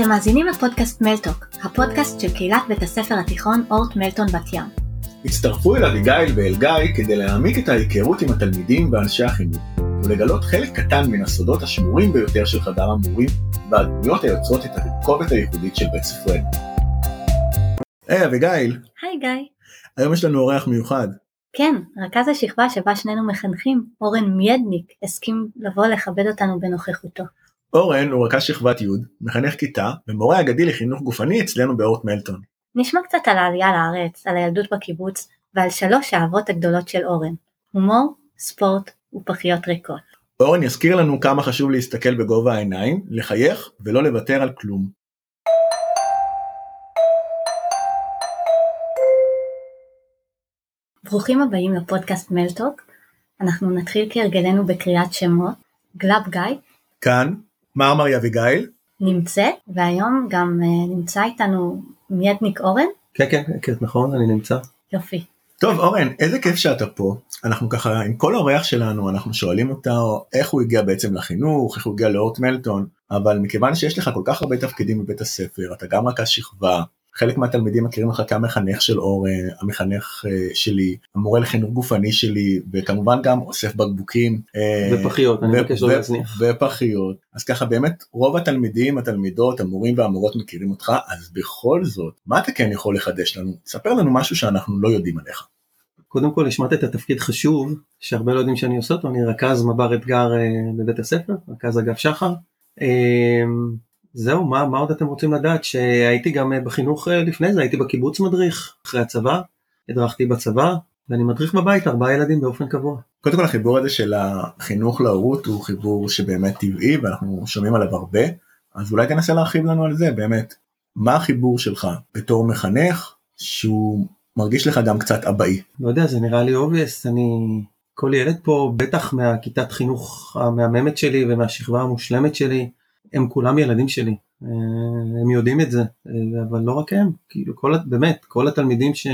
אתם מאזינים לפודקאסט מלטוק, הפודקאסט של קהילת בית הספר התיכון אורט מלטון בת ים. הצטרפו אל אביגיל ואל גיא כדי להעמיק את ההיכרות עם התלמידים ואנשי החינוך, ולגלות חלק קטן מן הסודות השמורים ביותר של חדר המורים, והדמויות היוצרות את התרכובת הייחודית של בית ספרנו. היי אביגיל, היי גיא. היום יש לנו אורח מיוחד. כן, רכז השכבה שבה שנינו מחנכים, אורן מיידניק, הסכים לבוא לכבד אותנו בנוכחותו. אורן הוא רכז שכבת י', מחנך כיתה ומורה אגדי לחינוך גופני אצלנו באורט מלטון. נשמע קצת על העלייה לארץ, על הילדות בקיבוץ ועל שלוש האהבות הגדולות של אורן, הומור, ספורט ופחיות ריקות. אורן יזכיר לנו כמה חשוב להסתכל בגובה העיניים, לחייך ולא לוותר על כלום. ברוכים הבאים לפודקאסט מלטוק. אנחנו נתחיל כהרגלנו בקריאת שמות. גלאב גיא כאן, מרמרי אביגיל. נמצאת, והיום גם אה, נמצא איתנו מיידניק אורן. כן כן כן נכון אני נמצא. יופי. טוב אורן, איזה כיף שאתה פה. אנחנו ככה עם כל אורח שלנו אנחנו שואלים אותו איך הוא הגיע בעצם לחינוך, איך הוא הגיע לאורט מלטון, אבל מכיוון שיש לך כל כך הרבה תפקידים בבית הספר, אתה גם רכז שכבה, חלק מהתלמידים מכירים אותך כמחנך של אורן, המחנך אה, שלי, המורה לחינוך גופני שלי, וכמובן גם אוסף בקבוקים. אה, ופחיות, אני מבקש לא להזניח. ופחיות. אז ככה באמת רוב התלמידים, התלמידות, המורים והמורות מכירים אותך, אז בכל זאת, מה אתה כן יכול לחדש לנו? ספר לנו משהו שאנחנו לא יודעים עליך. קודם כל השמעת את התפקיד חשוב שהרבה לא יודעים שאני עושה אותו אני רכז מב"ר אתגר אה, בבית הספר רכז אגף שחר. אה, זהו מה מה עוד אתם רוצים לדעת שהייתי גם אה, בחינוך אה, לפני זה הייתי בקיבוץ מדריך אחרי הצבא הדרכתי בצבא ואני מדריך בבית ארבעה ילדים באופן קבוע. קודם כל החיבור הזה של החינוך להורות הוא חיבור שבאמת טבעי ואנחנו שומעים עליו הרבה, אז אולי תנסה להרחיב לנו על זה באמת. מה החיבור שלך בתור מחנך שהוא מרגיש לך גם קצת אבהי? לא יודע זה נראה לי obvious אני כל ילד פה בטח מהכיתת חינוך המהממת שלי ומהשכבה המושלמת שלי הם כולם ילדים שלי. אה, הם יודעים את זה אה, אבל לא רק הם. כאילו כל באמת כל התלמידים ש,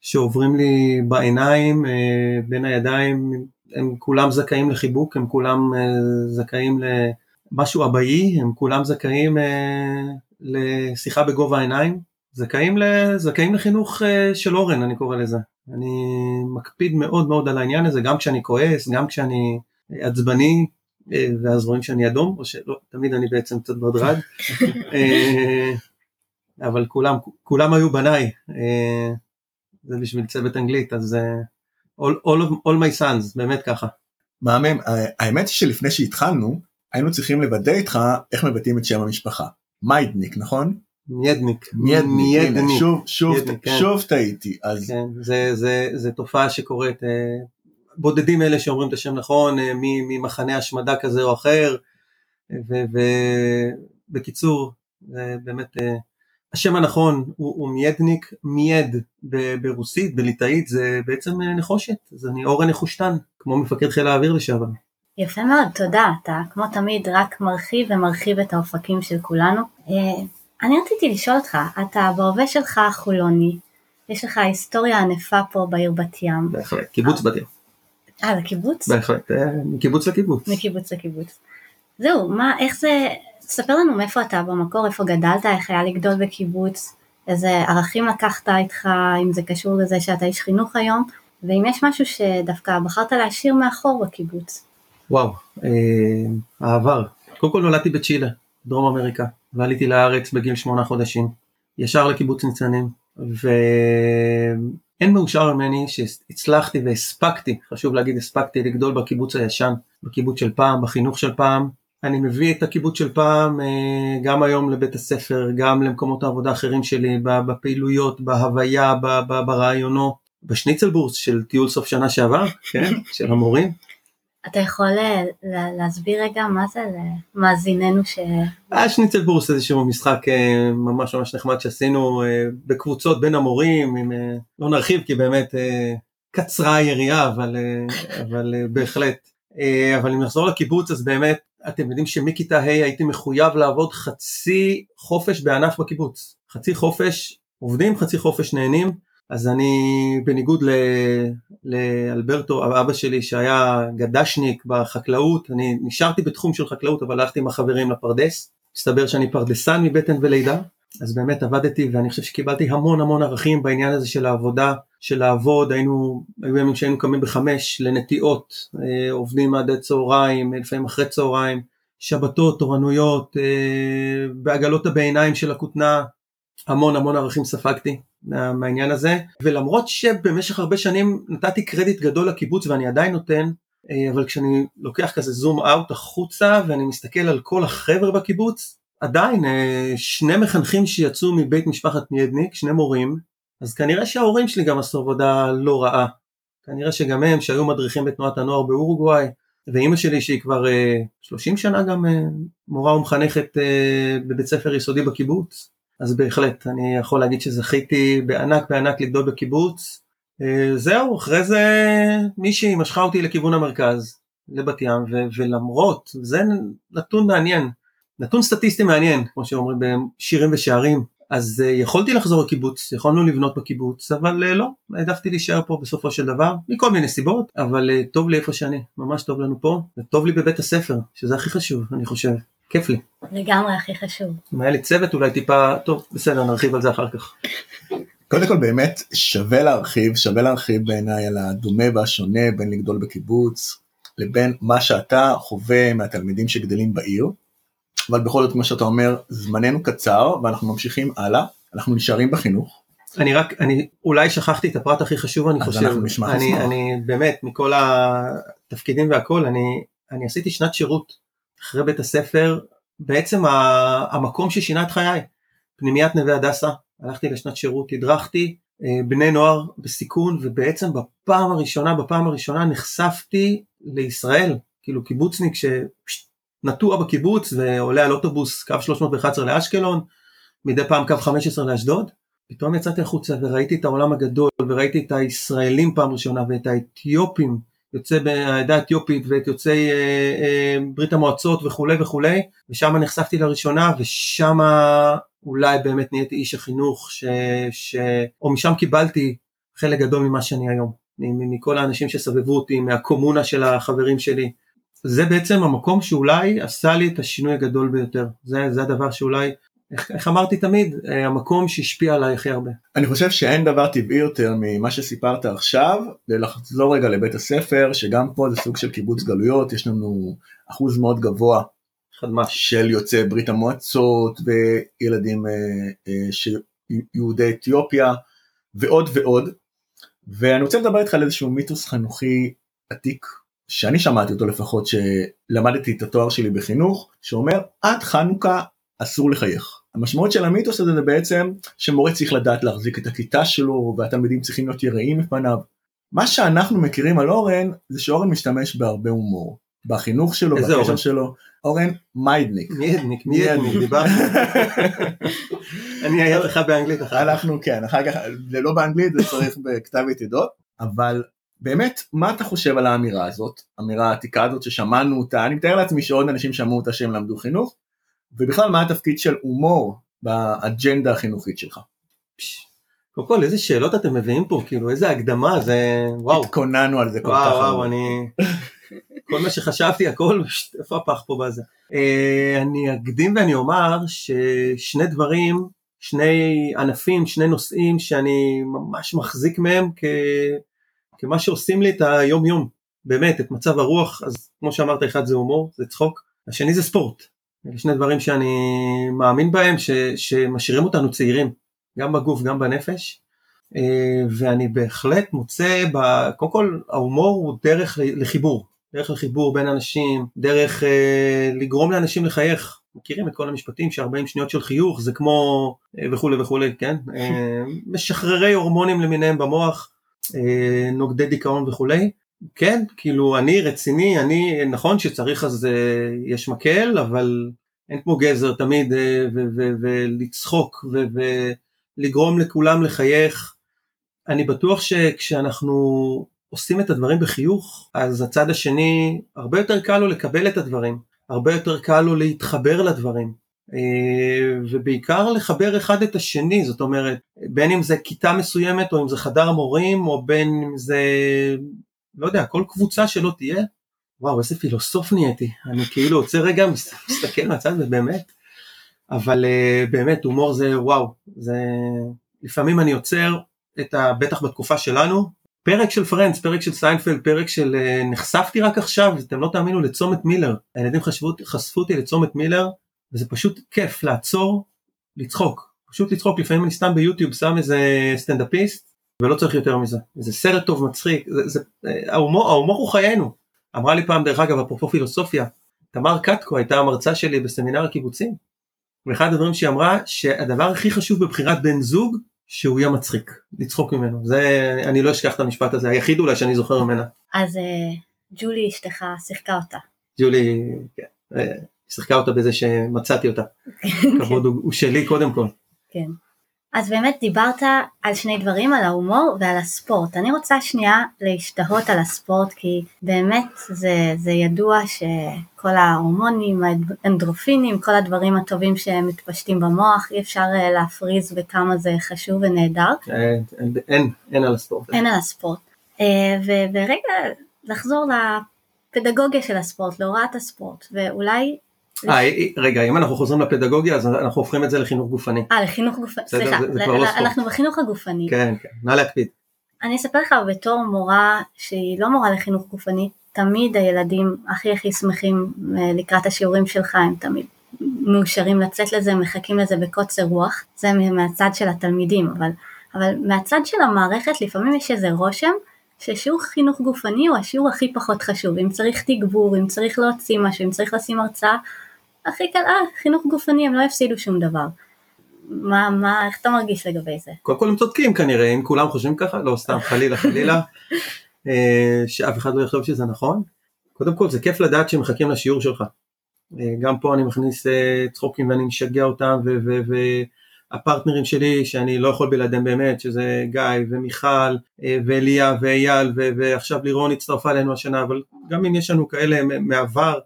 שעוברים לי בעיניים אה, בין הידיים הם כולם זכאים לחיבוק הם כולם זכאים למשהו אבאי הם כולם זכאים לשיחה בגובה העיניים. זכאים, ל, זכאים לחינוך של אורן אני קורא לזה. אני מקפיד מאוד מאוד על העניין הזה גם כשאני כועס גם כשאני עצבני ואז רואים שאני אדום או שלא תמיד אני בעצם קצת בדרד אה, אבל כולם כולם היו בניי אה, זה בשביל צוות אנגלית אז אה, all, all, of, all my sons באמת ככה מהמם, האמת היא שלפני שהתחלנו היינו צריכים לוודא איתך איך מבטאים את שם המשפחה. מיידניק נכון? מיידניק מיידניק, הנה, שוב שוב מיידניק, כן. שוב טעיתי אז כן, זה, זה, זה תופעה שקורית, אה, בודדים אלה שאומרים את השם נכון, אה, ממחנה השמדה כזה או אחר, ובקיצור, באמת, אה, השם הנכון הוא, הוא מיידניק, מייד ברוסית, בליטאית, זה בעצם אה, נחושת, אז אני אורן נחושתן, כמו מפקד חיל האוויר לשעבר. יפה מאוד, תודה. אתה כמו תמיד רק מרחיב ומרחיב את האופקים של כולנו. אני רציתי לשאול אותך, אתה בהווה שלך חולוני, יש לך היסטוריה ענפה פה בעיר בת ים. בהחלט, קיבוץ בת ים, אה, לקיבוץ? בהחלט, אה, מקיבוץ לקיבוץ. מקיבוץ לקיבוץ. זהו, מה, איך זה, תספר לנו מאיפה אתה במקור, איפה גדלת, איך היה לגדול בקיבוץ, איזה ערכים לקחת איתך, אם זה קשור לזה שאתה איש חינוך היום, ואם יש משהו שדווקא בחרת להשאיר מאחור בקיבוץ. וואו, אה, העבר. קודם כל נולדתי בצ'ילה, דרום אמריקה, ועליתי לארץ בגיל שמונה חודשים, ישר לקיבוץ ניצנים, ואין מאושר ממני שהצלחתי והספקתי, חשוב להגיד הספקתי לגדול בקיבוץ הישן, בקיבוץ של פעם, בחינוך של פעם. אני מביא את הקיבוץ של פעם אה, גם היום לבית הספר, גם למקומות העבודה האחרים שלי, בפעילויות, בהוויה, ברעיונות, בשניצלבורס של טיול סוף שנה שעבר, כן, של המורים. אתה יכול אה, לה- להסביר רגע מה זה למאזיננו ש... היה שניצלבורס איזשהו משחק אה, ממש ממש נחמד שעשינו אה, בקבוצות בין המורים, עם, אה, לא נרחיב כי באמת אה, קצרה היריעה, אבל, אה, אבל אה, בהחלט. אה, אבל אם נחזור לקיבוץ אז באמת, אתם יודעים שמכיתה ה' הייתי מחויב לעבוד חצי חופש בענף בקיבוץ. חצי חופש עובדים, חצי חופש נהנים. אז אני בניגוד ל, לאלברטו אבא שלי שהיה גדשניק בחקלאות אני נשארתי בתחום של חקלאות אבל הלכתי עם החברים לפרדס. מסתבר שאני פרדסן מבטן ולידה, אז באמת עבדתי ואני חושב שקיבלתי המון המון ערכים בעניין הזה של העבודה, של לעבוד, היינו, היו ימים שהיינו קמים בחמש לנטיעות, אה, עובדים עד צהריים, לפעמים אחרי צהריים, שבתות, תורנויות, אה, בעגלות הבעיניים של הכותנה, המון המון ערכים ספגתי מה, מהעניין הזה, ולמרות שבמשך הרבה שנים נתתי קרדיט גדול לקיבוץ ואני עדיין נותן, אה, אבל כשאני לוקח כזה זום אאוט החוצה ואני מסתכל על כל החבר'ה בקיבוץ, עדיין אה, שני מחנכים שיצאו מבית משפחת נידניק, שני מורים, אז כנראה שההורים שלי גם עשו עבודה לא רעה. כנראה שגם הם שהיו מדריכים בתנועת הנוער באורוגוואי, ואימא שלי שהיא כבר 30 אה, שנה גם מורה ומחנכת בבית ספר יסודי בקיבוץ, אז בהחלט אני יכול להגיד שזכיתי בענק בענק לגדול בקיבוץ. זהו, אחרי זה מישהי משכה אותי לכיוון המרכז, לבת ים, ו- ולמרות, זה נתון מעניין, נתון סטטיסטי מעניין, כמו שאומרים בשירים ושערים, אז uh, יכולתי לחזור לקיבוץ, יכולנו לבנות בקיבוץ, אבל uh, לא, העדפתי להישאר פה בסופו של דבר, מכל מיני סיבות, אבל טוב לי איפה שאני, ממש טוב לנו פה, וטוב לי בבית הספר, שזה הכי חשוב, אני חושב, כיף לי. לגמרי הכי חשוב. אם היה לי צוות אולי טיפה, טוב, בסדר, נרחיב על זה אחר כך. קודם כל באמת שווה להרחיב, שווה להרחיב בעיניי על הדומה והשונה בין לגדול בקיבוץ לבין מה שאתה חווה מהתלמידים שגדלים בעיר. אבל בכל זאת כמו שאתה אומר זמננו קצר ואנחנו ממשיכים הלאה אנחנו נשארים בחינוך. אני רק אני אולי שכחתי את הפרט הכי חשוב אני חושב אנחנו נשמח אני. אני באמת מכל התפקידים והכל אני אני עשיתי שנת שירות אחרי בית הספר בעצם המקום ששינה את חיי. פנימיית נווה הדסה הלכתי לשנת שירות הדרכתי אה, בני נוער בסיכון ובעצם בפעם הראשונה בפעם הראשונה נחשפתי לישראל. כאילו קיבוצניק ש... נטוע בקיבוץ ועולה על אוטובוס קו 311 לאשקלון, מדי פעם קו 15 לאשדוד, פתאום יצאתי החוצה וראיתי את העולם הגדול וראיתי את הישראלים פעם ראשונה ואת האתיופים, יוצאי העדה האתיופית ואת יוצאי אה, אה, ברית המועצות וכולי וכולי, ושם נחשפתי לראשונה ושם אולי באמת נהייתי איש החינוך, ש, ש, או משם קיבלתי חלק גדול ממה שאני היום, מכל האנשים שסבבו אותי, מהקומונה של החברים שלי. זה בעצם המקום שאולי עשה לי את השינוי הגדול ביותר, זה, זה הדבר שאולי, איך, איך אמרתי תמיד, אה, המקום שהשפיע עליי הכי הרבה. אני חושב שאין דבר טבעי יותר ממה שסיפרת עכשיו, לחזור רגע לבית הספר, שגם פה זה סוג של קיבוץ גלויות, יש לנו אחוז מאוד גבוה של יוצאי ברית המועצות וילדים אה, אה, של יהודי אתיופיה ועוד ועוד, ואני רוצה לדבר איתך על איזשהו מיתוס חינוכי עתיק שאני שמעתי אותו לפחות שלמדתי את התואר שלי בחינוך שאומר עד חנוכה אסור לחייך. המשמעות של המיתוס הזה זה בעצם שמורה צריך לדעת להחזיק את הכיתה שלו והתלמידים צריכים להיות יראים בפניו. מה שאנחנו מכירים על אורן זה שאורן משתמש בהרבה הומור. בחינוך שלו, בקשר שלו, אורן מיידניק. מיידניק, מיידניק, דיברתי. אני אהיה לך באנגלית אחר כך. אנחנו כן, אחר כך, זה לא באנגלית, זה צריך בכתב יתדות, אבל באמת מה אתה חושב על האמירה הזאת אמירה העתיקה הזאת ששמענו אותה אני מתאר לעצמי שעוד אנשים שמעו אותה שהם למדו חינוך ובכלל מה התפקיד של הומור באג'נדה החינוכית שלך. קודם כל איזה שאלות אתם מביאים פה? כאילו איזה הקדמה? זה וואו. התכוננו על זה כל וואו, כך וואו אני כל מה שחשבתי הכל איפה הפח פה בזה? אה, אני אקדים ואני אומר ששני דברים שני ענפים שני נושאים שאני ממש מחזיק מהם כ... כמה שעושים לי את היום יום, באמת, את מצב הרוח, אז כמו שאמרת, אחד זה הומור, זה צחוק, השני זה ספורט. שני דברים שאני מאמין בהם, ש, שמשאירים אותנו צעירים, גם בגוף, גם בנפש, אה, ואני בהחלט מוצא, ב, קודם כל ההומור הוא דרך לחיבור, דרך לחיבור בין אנשים, דרך אה, לגרום לאנשים לחייך. מכירים את כל המשפטים ש-40 שניות של חיוך זה כמו אה, וכולי וכולי, כן? אה, משחררי הורמונים למיניהם במוח, אה, נוגדי דיכאון וכולי. כן, כאילו אני רציני, אני, נכון שצריך אז אה, יש מקל, אבל אין כמו גזר תמיד אה, ולצחוק ולגרום לכולם לחייך. אני בטוח שכשאנחנו עושים את הדברים בחיוך, אז הצד השני, הרבה יותר קל לו לקבל את הדברים, הרבה יותר קל לו להתחבר לדברים. אה, ובעיקר לחבר אחד את השני, זאת אומרת, בין אם זה כיתה מסוימת או אם זה חדר מורים או בין אם זה, לא יודע, כל קבוצה שלא תהיה, וואו איזה פילוסוף נהייתי, אני כאילו עוצר רגע, מסתכל מהצד ובאמת, אבל אה, באמת הומור זה וואו, זה לפעמים אני עוצר את ה... בטח בתקופה שלנו, פרק של Friends, פרק של סיינפלד, פרק של אה, נחשפתי רק עכשיו, אתם לא תאמינו לצומת מילר, הילדים חשבו, חשפו אותי לצומת מילר, וזה פשוט כיף לעצור, לצחוק, פשוט לצחוק, לפעמים אני סתם ביוטיוב שם איזה סטנדאפיסט, ולא צריך יותר מזה, זה סרט טוב מצחיק, זה, זה, ההומור, ההומור הוא חיינו, אמרה לי פעם דרך אגב אפרופו פילוסופיה, תמר קטקו הייתה המרצה שלי בסמינר הקיבוצים, ואחד הדברים שהיא אמרה שהדבר הכי חשוב בבחירת בן זוג שהוא יהיה מצחיק, לצחוק ממנו, זה, אני לא אשכח את המשפט הזה, היחיד אולי שאני זוכר ממנה. אז אה, ג'ולי אשתך שיחקה אותה. ג'ולי, כן, אה, שיחקה אותה בזה שמצאתי אותה, כבוד הוא, הוא שלי קודם כל. כן. אז באמת דיברת על שני דברים, על ההומור ועל הספורט. אני רוצה שנייה להשתהות על הספורט, כי באמת זה, זה ידוע שכל ההורמונים, האנדרופינים, כל הדברים הטובים שמתפשטים במוח, אי אפשר אה, להפריז בכמה זה חשוב ונהדר. אין, אין, אין על הספורט. אין על הספורט. אה, ורגע, לחזור לפדגוגיה של הספורט, להוראת הספורט, ואולי רגע, אם אנחנו חוזרים לפדגוגיה אז אנחנו הופכים את זה לחינוך גופני. אה, לחינוך גופני, סליחה, לא אנחנו בחינוך הגופני. כן, כן, נא להקפיד. אני אספר לך בתור מורה שהיא לא מורה לחינוך גופני, תמיד הילדים הכי הכי שמחים אה, לקראת השיעורים שלך, הם תמיד מאושרים לצאת לזה, מחכים לזה בקוצר רוח, זה מהצד של התלמידים, אבל, אבל מהצד של המערכת לפעמים יש איזה רושם ששיעור חינוך גופני הוא השיעור הכי פחות חשוב, אם צריך תגבור, אם צריך להוציא משהו, אם צריך לשים הרצאה, הכי קל, אה, חינוך גופני, הם לא יפסידו שום דבר. מה, מה, איך אתה מרגיש לגבי זה? קודם כל הם צודקים כנראה, אם כולם חושבים ככה, לא סתם חלילה חלילה, אה, שאף אחד לא יחשוב שזה נכון. קודם כל זה כיף לדעת שהם מחכים לשיעור שלך. אה, גם פה אני מכניס אה, צחוקים ואני משגע אותם והפרטנרים שלי שאני לא יכול בלעדיהם באמת שזה גיא ומיכל ואליה ואייל ועכשיו לירון הצטרפה אלינו השנה אבל גם אם יש לנו כאלה מעבר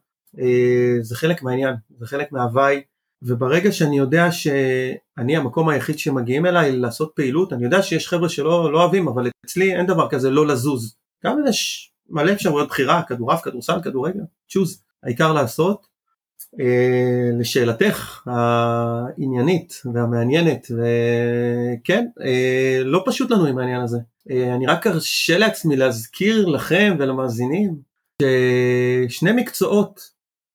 זה חלק מהעניין, זה חלק מההוואי, וברגע שאני יודע שאני המקום היחיד שמגיעים אליי לעשות פעילות, אני יודע שיש חבר'ה שלא לא אוהבים, אבל אצלי אין דבר כזה לא לזוז. גם אם יש מלא אפשרויות בחירה, כדורעף, כדורסל, כדורגל, צ'וז, העיקר לעשות. אה, לשאלתך העניינית והמעניינת, וכן, אה, לא פשוט לנו עם העניין הזה. אני רק ארשה לעצמי להזכיר לכם ולמאזינים ששני מקצועות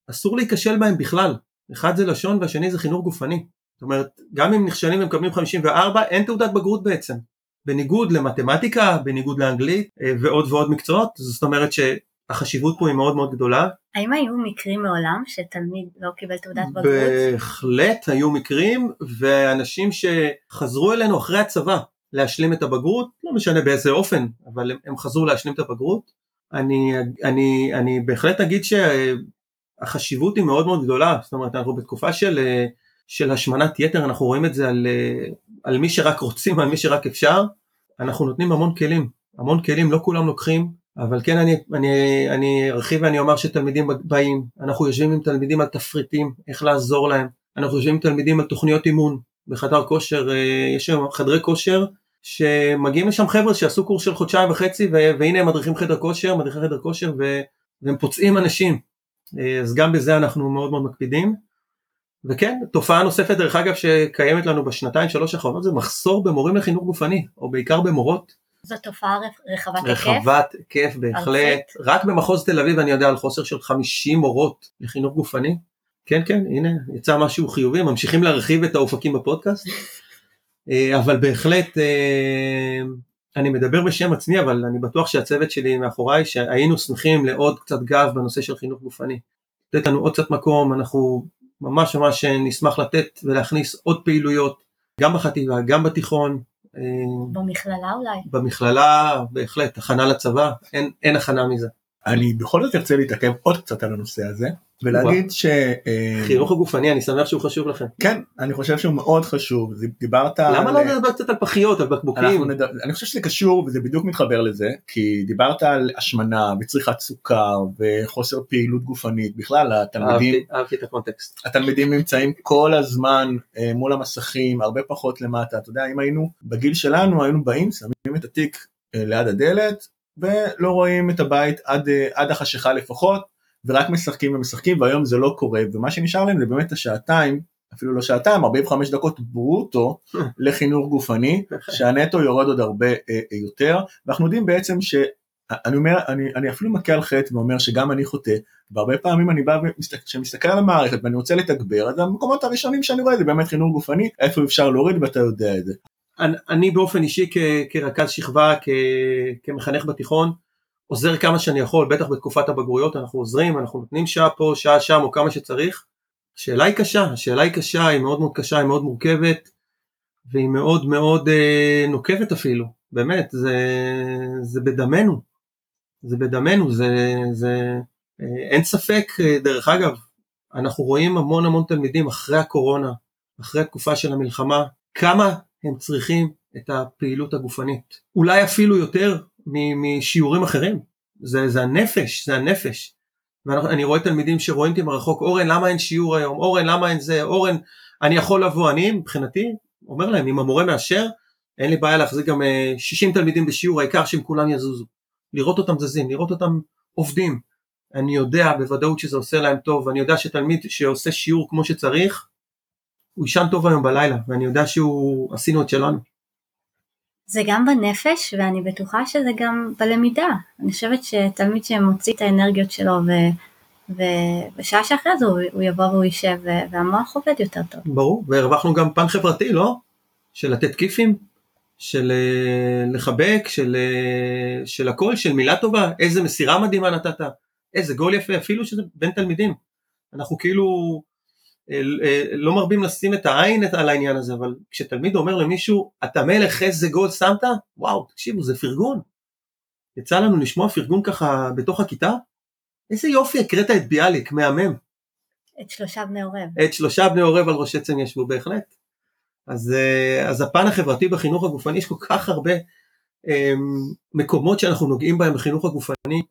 אסור להיכשל בהם בכלל, אחד זה לשון והשני זה חינוך גופני, זאת אומרת גם אם נכשלים ומקבלים 54 אין תעודת בגרות בעצם, בניגוד למתמטיקה, בניגוד לאנגלית אה, ועוד ועוד מקצועות, זאת אומרת שהחשיבות פה היא מאוד מאוד גדולה. האם היו מקרים מעולם שתלמיד לא קיבל תעודת בגרות? בהחלט היו מקרים ואנשים שחזרו אלינו אחרי הצבא להשלים את הבגרות, לא משנה באיזה אופן, אבל הם חזרו להשלים את הבגרות. אני, אני, אני בהחלט אגיד ש... החשיבות היא מאוד מאוד גדולה, זאת אומרת אנחנו בתקופה של, אה, של השמנת יתר, אנחנו רואים את זה על, אה, על מי שרק רוצים, על מי שרק אפשר, אנחנו נותנים המון כלים, המון כלים, לא כולם לוקחים, אבל כן אני, אני, אני ארחיב ואני אומר שתלמידים באים, אנחנו יושבים עם תלמידים על תפריטים, איך לעזור להם, אנחנו יושבים עם תלמידים על תוכניות אימון, בחדר כושר, אה, יש היום חדרי כושר שמגיעים לשם חבר'ה שעשו קורס של חודשיים וחצי והנה הם מדריכים חדר כושר, מדריכי חדר כושר והם פוצעים אנשים, אז גם בזה אנחנו מאוד מאוד מקפידים. וכן, תופעה נוספת דרך אגב שקיימת לנו בשנתיים שלוש האחרונות זה מחסור במורים לחינוך גופני, או בעיקר במורות. זו תופעה רחבת היקף? רחבת היקף בהחלט, רק במחוז תל אביב אני יודע על חוסר של 50 מורות לחינוך גופני. כן כן הנה יצא משהו חיובי ממשיכים להרחיב את האופקים בפודקאסט אה, אבל בהחלט אה, אני מדבר בשם עצמי אבל אני בטוח שהצוות שלי מאחוריי שהיינו שמחים לעוד קצת גב בנושא של חינוך גופני. לתת לנו עוד קצת מקום, אנחנו ממש ממש נשמח לתת ולהכניס עוד פעילויות גם בחטיבה, גם בתיכון. אה, במכללה אולי. במכללה בהחלט, הכנה לצבא, אין, אין הכנה מזה. אני בכל זאת ארצה להתעכב עוד קצת על הנושא הזה ולהגיד ש... אה, חינוך הגופני אני שמח שהוא חשוב לכם. כן אני חושב שהוא מאוד חשוב. דיברת למה לא לדבר קצת על פחיות על בקבוקים. אני חושב שזה קשור וזה בדיוק מתחבר לזה כי דיברת על השמנה וצריכת סוכר וחוסר פעילות גופנית. בכלל התלמידים אהבתי את הקונטקסט. התלמידים נמצאים כל הזמן אה, מול המסכים הרבה פחות למטה. אתה יודע אם היינו בגיל שלנו היינו באים שמים את התיק אה, ליד הדלת ולא רואים את הבית עד, עד החשיכה לפחות ורק משחקים ומשחקים והיום זה לא קורה ומה שנשאר להם זה באמת השעתיים אפילו לא שעתיים, 45 דקות ברוטו לחינוך גופני, שהנטו יורד עוד הרבה אה, יותר, ואנחנו יודעים בעצם ש... אני אומר, אני, אני אפילו מכה על חטא ואומר שגם אני חוטא, והרבה פעמים אני בא ומסתכל על המערכת ואני רוצה לתגבר, אז המקומות הראשונים שאני רואה זה באמת חינוך גופני, איפה אפשר להוריד ואתה יודע את זה. אני, אני באופן אישי כ, כרכז שכבה, כ, כמחנך בתיכון, עוזר כמה שאני יכול, בטח בתקופת הבגרויות אנחנו עוזרים, אנחנו נותנים שעה פה, שעה שם או כמה שצריך. השאלה היא קשה, השאלה היא קשה, היא מאוד מאוד קשה, היא מאוד מורכבת, והיא מאוד מאוד אה, נוקבת אפילו, באמת, זה, זה בדמנו, זה בדמנו, זה, זה אה, אין ספק, אה, דרך אגב, אנחנו רואים המון המון תלמידים אחרי הקורונה, אחרי התקופה של המלחמה, כמה הם צריכים את הפעילות הגופנית. אולי אפילו יותר משיעורים אחרים. זה, זה הנפש, זה הנפש. ואני רואה תלמידים שרואים אותי מרחוק, אורן למה אין שיעור היום, אורן למה אין זה, אורן אני יכול לבוא, אני מבחינתי אומר להם אם המורה מאשר, אין לי בעיה להחזיק גם 60 אה, תלמידים בשיעור, העיקר שהם כולם יזוזו. לראות אותם זזים, לראות אותם עובדים. אני יודע בוודאות שזה עושה להם טוב, ואני יודע שתלמיד שעושה שיעור כמו שצריך, הוא יישן טוב היום בלילה, ואני יודע שהוא, עשינו את שלנו. זה גם בנפש ואני בטוחה שזה גם בלמידה. אני חושבת שתלמיד שמוציא את האנרגיות שלו ו... ובשעה שאחרי זה הוא, יבוא והוא יישב והמוח עובד יותר טוב. ברור, והרווחנו גם פן חברתי, לא? של לתת כיפים, של אה, לחבק, של, אה, של הכל, של מילה טובה, איזה מסירה מדהימה נתת, איזה גול יפה, אפילו שזה בין תלמידים. אנחנו כאילו לא מרבים לשים את העין על העניין הזה, אבל כשתלמיד אומר למישהו, אתה מלך איזה גול שמת, וואו, תקשיבו, זה פרגון. יצא לנו לשמוע פרגון ככה בתוך הכיתה? איזה יופי, הקראת את ביאליק, מהמם. את שלושה בני עורב. את שלושה בני עורב על ראש עצם ישבו, בהחלט. אז, אה, אז הפן החברתי בחינוך הגופני, יש כל כך הרבה מקומות שאנחנו נוגעים בהם בחינוך הגופני, אה,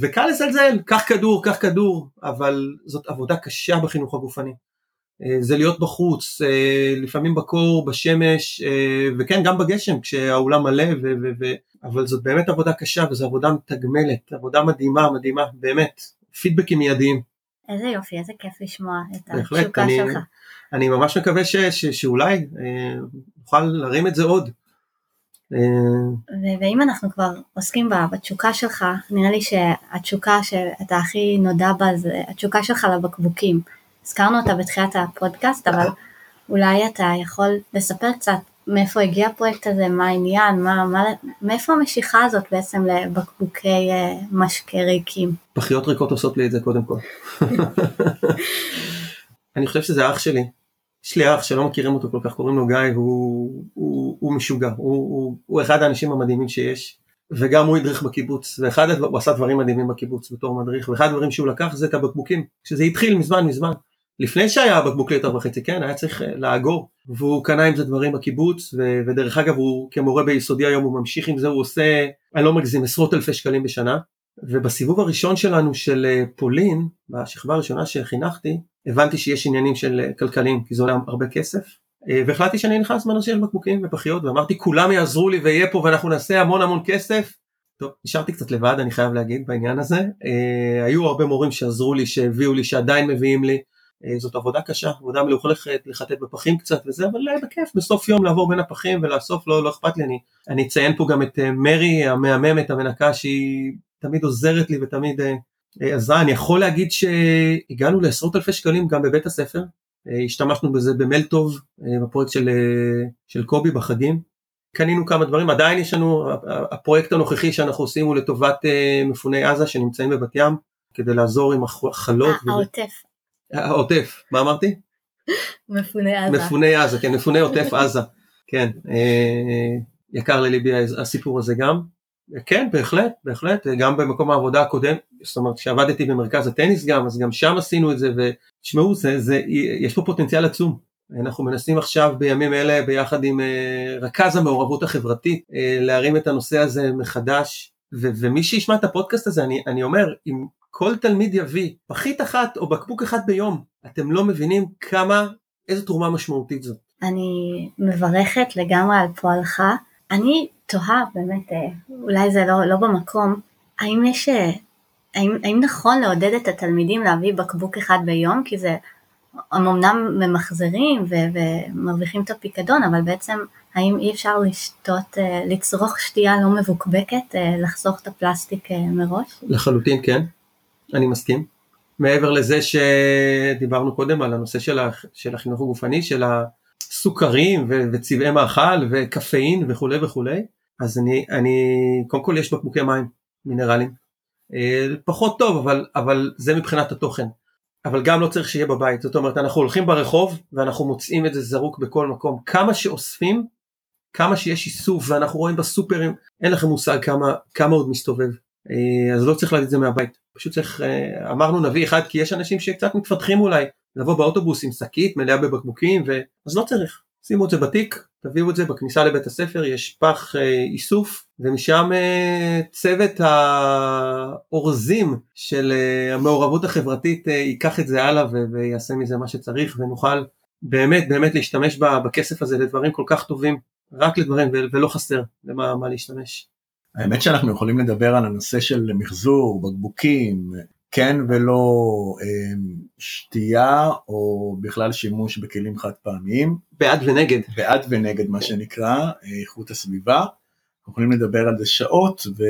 וקל לזלזל, קח כדור, קח כדור, אבל זאת עבודה קשה בחינוך הגופני. אה, זה להיות בחוץ, אה, לפעמים בקור, בשמש, וכן, גם בגשם, כשהאולם מלא, ו- ו- ו- אבל זאת באמת עבודה קשה, וזו עבודה מתגמלת, עבודה מדהימה, מדהימה, באמת, פידבקים מיידיים. איזה יופי, איזה כיף לשמוע את התשוקה שלך. אני ממש מקווה ש- ש- שאולי נוכל להרים את זה עוד. ואם אנחנו כבר עוסקים בתשוקה שלך, נראה לי שהתשוקה שאתה הכי נודע בה זה התשוקה שלך לבקבוקים. הזכרנו אותה בתחילת הפודקאסט, אבל אולי אתה יכול לספר קצת מאיפה הגיע הפרויקט הזה, מה העניין, מה, מה, מאיפה המשיכה הזאת בעצם לבקבוקי אה, משקה ריקים. פחיות ריקות עושות לי את זה קודם כל. אני חושב שזה אח שלי, יש לי אח שלא מכירים אותו כל כך, קוראים לו גיא, הוא, הוא, הוא משוגע, הוא, הוא, הוא אחד האנשים המדהימים שיש, וגם הוא הדריך בקיבוץ, ואחד הוא עשה דברים מדהימים בקיבוץ בתור מדריך, ואחד הדברים שהוא לקח זה את הבקבוקים, שזה התחיל מזמן מזמן, לפני שהיה הבקבוק ליטר וחצי, כן, היה צריך אה, לאגור, והוא קנה עם זה דברים בקיבוץ, ו, ודרך אגב הוא כמורה ביסודי היום הוא ממשיך עם זה, הוא עושה, אני לא מגזים, עשרות אלפי שקלים בשנה, ובסיבוב הראשון שלנו של אה, פולין, בשכבה הראשונה שחינכתי, הבנתי שיש עניינים של אה, כלכליים, כי זה עולה הרבה כסף, אה, והחלטתי שאני נכנס בנושא של בקבוקים ופחיות, ואמרתי כולם יעזרו לי ויהיה פה ואנחנו נעשה המון המון כסף. טוב, נשארתי קצת לבד אני חייב להגיד בעניין הזה, היו הרבה מורים שעזרו לי, שהביאו לי, שעדיין מביאים לי, זאת עבודה קשה, עבודה מלוכלכת, לחטט בפחים קצת וזה, אבל בכיף, בסוף יום לעבור בין הפחים ולאסוף, לא, לא אכפת לי, אני, אני אציין פה גם את מרי המהממת, המנקה, שהיא תמיד עוזרת לי ותמיד אה, אה, עזרה. אני יכול להגיד שהגענו לעשרות אלפי שקלים גם בבית הספר, אה, השתמשנו בזה במייל טוב בפרויקט של, של קובי בחגים. קנינו כמה דברים, עדיין יש לנו, הפרויקט הנוכחי שאנחנו עושים הוא לטובת מפוני עזה שנמצאים בבת ים, כדי לעזור עם החלות. העוטף. העוטף, מה אמרתי? מפוני עזה. מפוני עזה, כן, מפוני עוטף עזה, כן, יקר לליבי הסיפור הזה גם. כן, בהחלט, בהחלט, גם במקום העבודה הקודם, זאת אומרת, כשעבדתי במרכז הטניס גם, אז גם שם עשינו את זה, ותשמעו, זה, זה, יש פה פוטנציאל עצום. אנחנו מנסים עכשיו בימים אלה ביחד עם uh, רכז המעורבות החברתית uh, להרים את הנושא הזה מחדש, ו- ומי שישמע את הפודקאסט הזה, אני, אני אומר, אם כל תלמיד יביא פחית אחת או בקבוק אחד ביום, אתם לא מבינים כמה, איזו תרומה משמעותית זאת. אני מברכת לגמרי על פועלך. אני תוהה באמת, אה, אולי זה לא, לא במקום, האם יש, אה, האם, האם נכון לעודד את התלמידים להביא בקבוק אחד ביום? כי זה הם אמנם ממחזרים ו- ומרוויחים את הפיקדון, אבל בעצם האם אי אפשר לשתות, אה, לצרוך שתייה לא מבוקבקת, לחסוך את הפלסטיק מראש? לחלוטין כן, אני מסכים. מעבר לזה שדיברנו קודם על הנושא של, ה- של החינוך הגופני, של הסוכרים ו- וצבעי מאכל וקפאין וכולי וכולי, אז אני, אני, קודם כל יש בקבוקי מים מינרלים. אה, פחות טוב, אבל, אבל זה מבחינת התוכן. אבל גם לא צריך שיהיה בבית, זאת אומרת אנחנו הולכים ברחוב ואנחנו מוצאים את זה זרוק בכל מקום, כמה שאוספים, כמה שיש איסוף ואנחנו רואים בסופרים, אין לכם מושג כמה, כמה עוד מסתובב, אה, אז לא צריך להגיד את זה מהבית, פשוט צריך, אה, אמרנו נביא אחד כי יש אנשים שקצת מתפתחים אולי, לבוא באוטובוס עם שקית מלאה בבקבוקים, ו... אז לא צריך, שימו את זה בתיק, תביאו את זה בכניסה לבית הספר, יש פח אה, איסוף ומשם אה, צוות האורזים של אה, המעורבות החברתית אה, ייקח את זה הלאה ו- ויעשה מזה מה שצריך ונוכל באמת באמת להשתמש בכסף הזה לדברים כל כך טובים, רק לדברים ו- ולא חסר למה מה להשתמש. האמת שאנחנו יכולים לדבר על הנושא של מחזור, בקבוקים, כן ולא אה, שתייה או בכלל שימוש בכלים חד פעמיים, בעד ונגד. בעד ונגד מה שנקרא, אה, איכות הסביבה. אנחנו יכולים לדבר על זה שעות ו,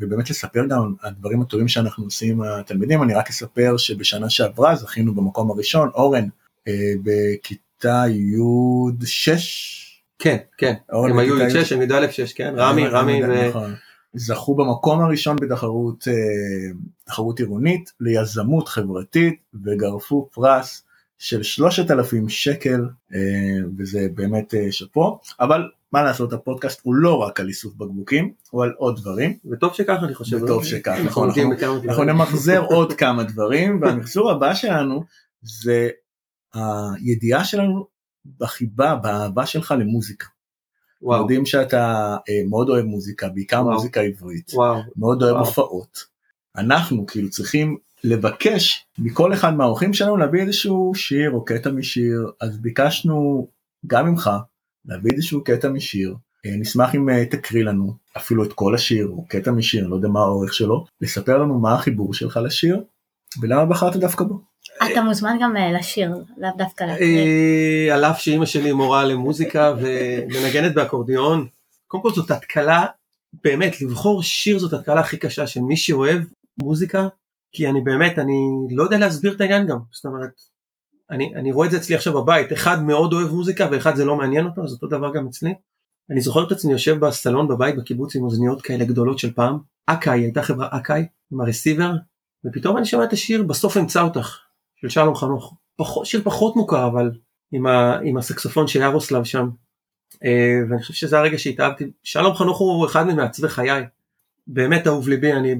ובאמת לספר גם על הדברים הטובים שאנחנו עושים עם התלמידים. אני רק אספר שבשנה שעברה זכינו במקום הראשון, אורן אה, בכיתה י' 6. כן, כן, הם היו י' 6, הם י"א 6, כן, רמי, רמי. נכון. זכו במקום הראשון בתחרות אה, תחרות עירונית ליזמות חברתית וגרפו פרס של 3,000 שקל אה, וזה באמת אה, שאפו אבל מה לעשות הפודקאסט הוא לא רק על איסוף בקבוקים הוא על עוד דברים וטוב שכך אני חושב. וטוב שכך, נכון, אנחנו-. אנחנו נמחזר עוד כמה דברים והמחזור הבא שלנו זה הידיעה שלנו בחיבה באהבה שלך למוזיקה. וואו, יודעים שאתה אה, מאוד אוהב מוזיקה בעיקר וואו. מוזיקה עברית. וואו, מאוד אוהב וואו. הופעות. אנחנו כאילו צריכים לבקש מכל אחד מהאורחים שלנו להביא איזשהו שיר או קטע משיר אז ביקשנו גם ממך להביא איזשהו קטע משיר. אה, נשמח אם אה, תקריא לנו אפילו את כל השיר או קטע משיר אני לא יודע מה האורך שלו לספר לנו מה החיבור שלך לשיר ולמה בחרת דווקא בו. אתה מוזמן גם אה, לשיר, לאו דווקא להקריא. אה, על אף שאימא שלי מורה למוזיקה ומנגנת באקורדיון, קודם כל זאת התקלה, באמת, לבחור שיר זאת התקלה הכי קשה של מי שאוהב מוזיקה, כי אני באמת, אני לא יודע להסביר את העניין גם, זאת אומרת, אני, אני רואה את זה אצלי עכשיו בבית, אחד מאוד אוהב מוזיקה ואחד זה לא מעניין אותו, אז אותו דבר גם אצלי. אני זוכר את עצמי יושב בסלון בבית בקיבוץ עם אוזניות כאלה גדולות של פעם, אקאי, הייתה חברה אקאי, עם הרסיבר, ופתאום אני שומע את השיר בסוף אמצא אותך, של שלום חנוך. פחות, שיר פחות מוכר אבל עם, ה, עם הסקסופון של ירוסלב שם. אה, ואני חושב שזה הרגע שהתאהבתי. שלום חנוך הוא אחד ממעצבי חיי. באמת אהוב ליבי, אני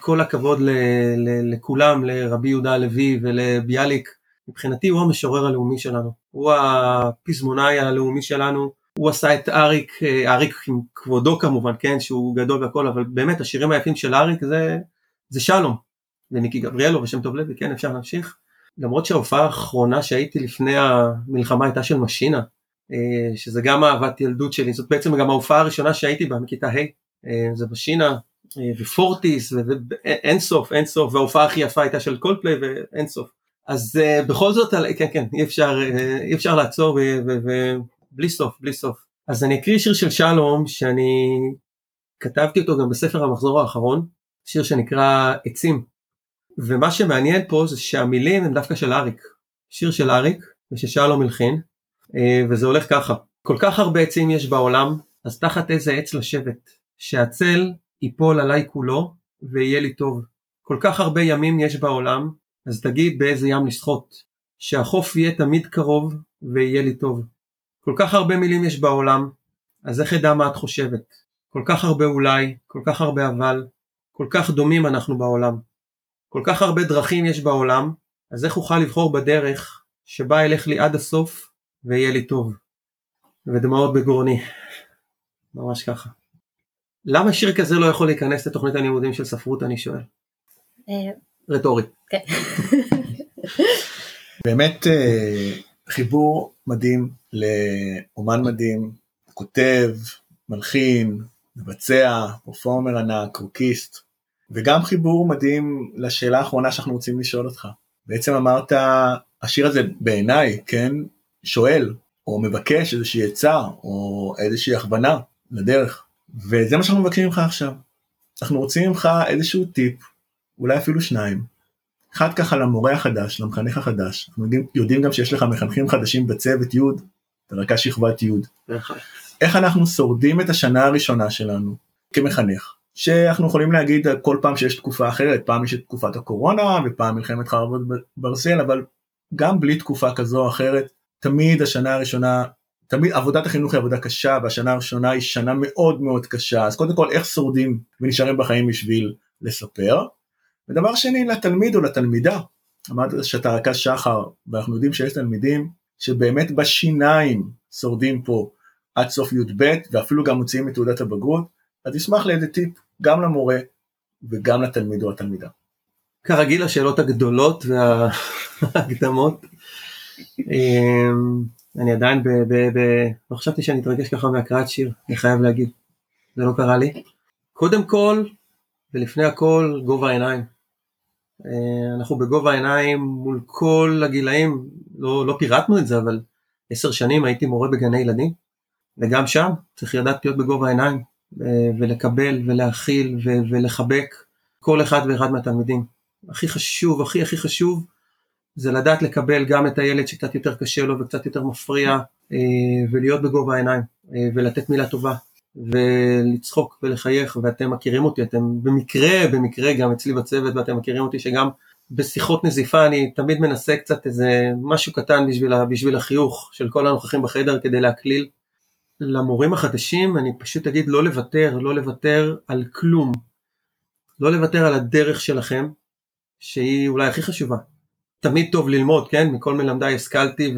כל הכבוד ל, ל, לכולם, לרבי יהודה הלוי ולביאליק. מבחינתי הוא המשורר הלאומי שלנו. הוא הפזמונאי הלאומי שלנו. הוא עשה את אריק, אה, אריק עם כבודו כמובן, כן, שהוא גדול והכל, אבל באמת השירים היפים של אריק זה, זה שלום. וניקי גבריאלו ושם טוב לוי, כן, אפשר להמשיך. למרות שההופעה האחרונה שהייתי לפני המלחמה הייתה של משינה, אה, שזה גם אהבת ילדות שלי, זאת בעצם גם ההופעה הראשונה שהייתי בה מכיתה ה', אה, זה משינה אה, ופורטיס ואין סוף, אין סוף, וההופעה הכי יפה הייתה של קולפליי ואין סוף. אז בכל זאת, כן כן, אי אפשר, אי אפשר לעצור ובלי סוף, בלי סוף. אז אני אקריא שיר של שלום שאני כתבתי אותו גם בספר המחזור האחרון, שיר שנקרא עצים. ומה שמעניין פה זה שהמילים הם דווקא של אריק. שיר של אריק וששלום הלחין, אה, וזה הולך ככה: כל כך הרבה עצים יש בעולם, אז תחת איזה עץ לשבת, שהצל ייפול עליי כולו ויהיה לי טוב. כל כך הרבה ימים יש בעולם, אז תגיד באיזה ים לשחות, שהחוף יהיה תמיד קרוב ויהיה לי טוב. כל כך הרבה מילים יש בעולם, אז איך אדע מה את חושבת? כל כך הרבה אולי, כל כך הרבה אבל, כל כך דומים אנחנו בעולם. כל כך הרבה דרכים יש בעולם, אז איך אוכל לבחור בדרך שבה אלך לי עד הסוף ויהיה לי טוב. ודמעות בגרוני. ממש ככה. למה שיר כזה לא יכול להיכנס לתוכנית הלימודים של ספרות אני שואל? אה, רטורי. כן. באמת אה, חיבור מדהים לאומן מדהים, כותב, מלחין, מבצע, פרפורמר ענק, רוקיסט, וגם חיבור מדהים לשאלה האחרונה שאנחנו רוצים לשאול אותך. בעצם אמרת, השיר הזה בעיניי, כן, שואל, או מבקש איזושהי עצה, או איזושהי הכוונה לדרך, וזה מה שאנחנו מבקשים ממך עכשיו. אנחנו רוצים ממך איזשהו טיפ, אולי אפילו שניים. אחד ככה למורה החדש, למחנך החדש, אנחנו יודעים, יודעים גם שיש לך מחנכים חדשים בצוות י', רכז שכבת י'. איך אנחנו שורדים את השנה הראשונה שלנו כמחנך, שאנחנו יכולים להגיד כל פעם שיש תקופה אחרת, פעם יש את תקופת הקורונה ופעם מלחמת חרבות ברזל, אבל גם בלי תקופה כזו או אחרת, תמיד השנה הראשונה, תמיד עבודת החינוך היא עבודה קשה והשנה הראשונה היא שנה מאוד מאוד קשה, אז קודם כל איך שורדים ונשארים בחיים בשביל לספר. ודבר שני לתלמיד או לתלמידה, אמרת שאתה רכז שחר ואנחנו יודעים שיש תלמידים שבאמת בשיניים שורדים פה עד סוף י"ב ואפילו גם מוציאים את תעודת הבגרות, אז אשמח לאיזה טיפ גם למורה וגם לתלמיד או התלמידה. כרגיל השאלות הגדולות וההקדמות. אמ, אני עדיין ב... ב, ב לא חשבתי שאני אתרגש ככה מהקראת שיר, אני חייב להגיד, זה לא קרה לי. קודם כל, ולפני הכל, גובה העיניים. אה, אנחנו בגובה העיניים מול כל הגילאים, לא, לא פירטנו את זה, אבל עשר שנים הייתי מורה בגני ילדים, וגם שם צריך לדעת להיות בגובה העיניים, ולקבל ולהכיל ולחבק כל אחד ואחד מהתלמידים. הכי חשוב, הכי הכי חשוב, זה לדעת לקבל גם את הילד שקצת יותר קשה לו וקצת יותר מפריע, אה, ולהיות בגובה העיניים, ולתת מילה טובה, ולצחוק ולחייך, ואתם מכירים אותי, אתם במקרה, במקרה גם אצלי בצוות, ואתם מכירים אותי שגם בשיחות נזיפה אני תמיד מנסה קצת איזה משהו קטן בשביל, בשביל החיוך של כל הנוכחים בחדר כדי להקליל. למורים החדשים אני פשוט אגיד לא לוותר, לא לוותר על כלום. לא לוותר על הדרך שלכם, שהיא אולי הכי חשובה. תמיד טוב ללמוד, כן? מכל מלמדיי השכלתי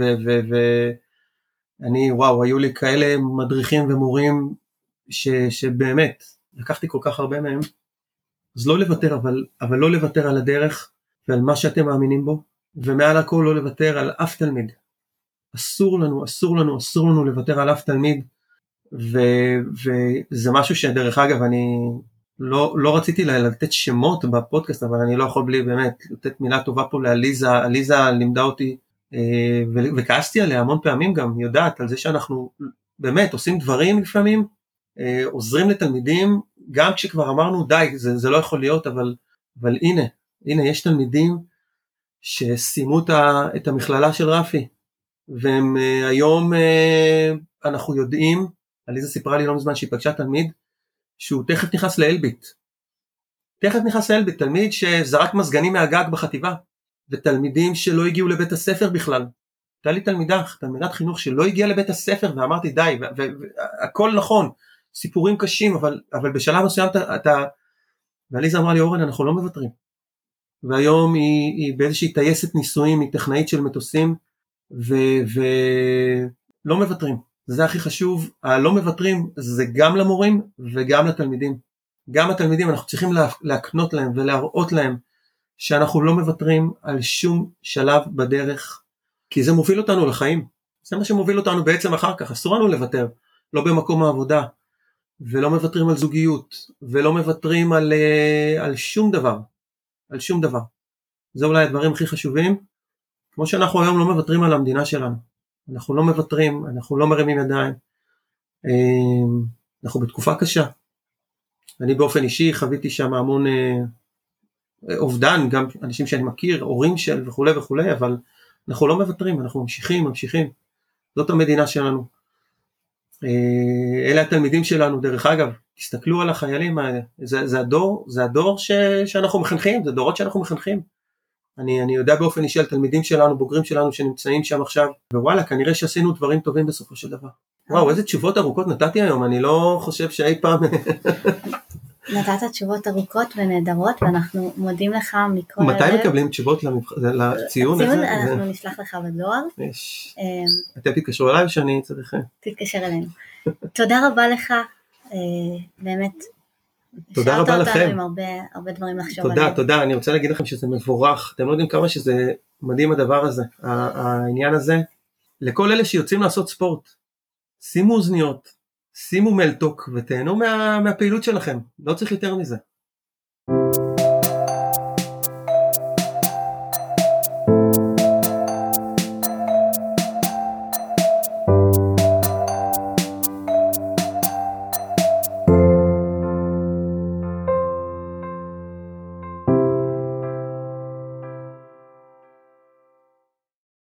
ואני, וואו, היו לי כאלה מדריכים ומורים ש, שבאמת לקחתי כל כך הרבה מהם, אז לא לוותר, אבל, אבל לא לוותר על הדרך ועל מה שאתם מאמינים בו, ומעל הכל לא לוותר על אף תלמיד. אסור לנו, אסור לנו, אסור לנו לוותר על אף תלמיד, ו, וזה משהו שדרך אגב אני לא, לא רציתי לתת שמות בפודקאסט, אבל אני לא יכול בלי באמת לתת מילה טובה פה לעליזה, עליזה לימדה אותי אה, וכעסתי עליה המון פעמים גם, יודעת על זה שאנחנו באמת עושים דברים לפעמים אה, עוזרים לתלמידים, גם כשכבר אמרנו די, זה, זה לא יכול להיות, אבל, אבל הנה, הנה יש תלמידים שסיימו את המכללה של רפי, והם אה, היום אה, אנחנו יודעים, עליזה סיפרה לי לא מזמן שהיא פגשה תלמיד שהוא תכף נכנס לאלביט. תכף נכנס לאלביט, תלמיד שזרק מזגנים מהגג בחטיבה, ותלמידים שלא הגיעו לבית הספר בכלל. הייתה לי תלמידה, תלמידת חינוך שלא הגיעה לבית הספר ואמרתי די, והכל נכון, סיפורים קשים, אבל, אבל בשלב מסוים אתה, אתה... ועליזה אמרה לי, אורן, אנחנו לא מוותרים. והיום היא, היא באיזושהי טייסת ניסויים, היא טכנאית של מטוסים, ולא מוותרים. זה הכי חשוב, הלא מוותרים זה גם למורים וגם לתלמידים. גם התלמידים, אנחנו צריכים להקנות להם ולהראות להם שאנחנו לא מוותרים על שום שלב בדרך, כי זה מוביל אותנו לחיים. זה מה שמוביל אותנו בעצם אחר כך, אסור לנו לוותר, לא במקום העבודה, ולא מוותרים על זוגיות, ולא מוותרים על, אה, על שום דבר, על שום דבר. זה אולי הדברים הכי חשובים, כמו שאנחנו היום לא מוותרים על המדינה שלנו. אנחנו לא מוותרים, אנחנו לא מרימים ידיים. אה, אנחנו בתקופה קשה. אני באופן אישי חוויתי שם המון אה, אובדן, גם אנשים שאני מכיר, הורים של וכולי וכולי, אבל אנחנו לא מוותרים, אנחנו ממשיכים, ממשיכים. זאת המדינה שלנו. אה, אלה התלמידים שלנו דרך אגב, תסתכלו על החיילים האלה, זה, זה הדור, זה הדור ש, שאנחנו מחנכים, זה דורות שאנחנו מחנכים. אני, אני יודע באופן אישי על תלמידים שלנו, בוגרים שלנו שנמצאים שם עכשיו, ווואלה, כנראה שעשינו דברים טובים בסופו של דבר. וואו, איזה תשובות ארוכות נתתי היום, אני לא חושב שאי פעם... נתת תשובות ארוכות ונהדרות ואנחנו מודים לך מכל הלב. מתי מקבלים תשובות לציון הזה? הציון אנחנו נשלח לך בדואר. אמ, אתם תתקשרו אליי שאני צריך... אה? תתקשר אלינו. תודה רבה לך, אה, באמת. תודה רבה לכם. אותנו עם הרבה, הרבה דברים לחשוב עליהם. תודה, תודה, אני רוצה להגיד לכם שזה מבורך, אתם לא יודעים כמה שזה מדהים הדבר הזה, העניין הזה. לכל אלה שיוצאים לעשות ספורט, שימו אוזניות, שימו מלטוק ותהנו מה, מהפעילות שלכם, לא צריך יותר מזה.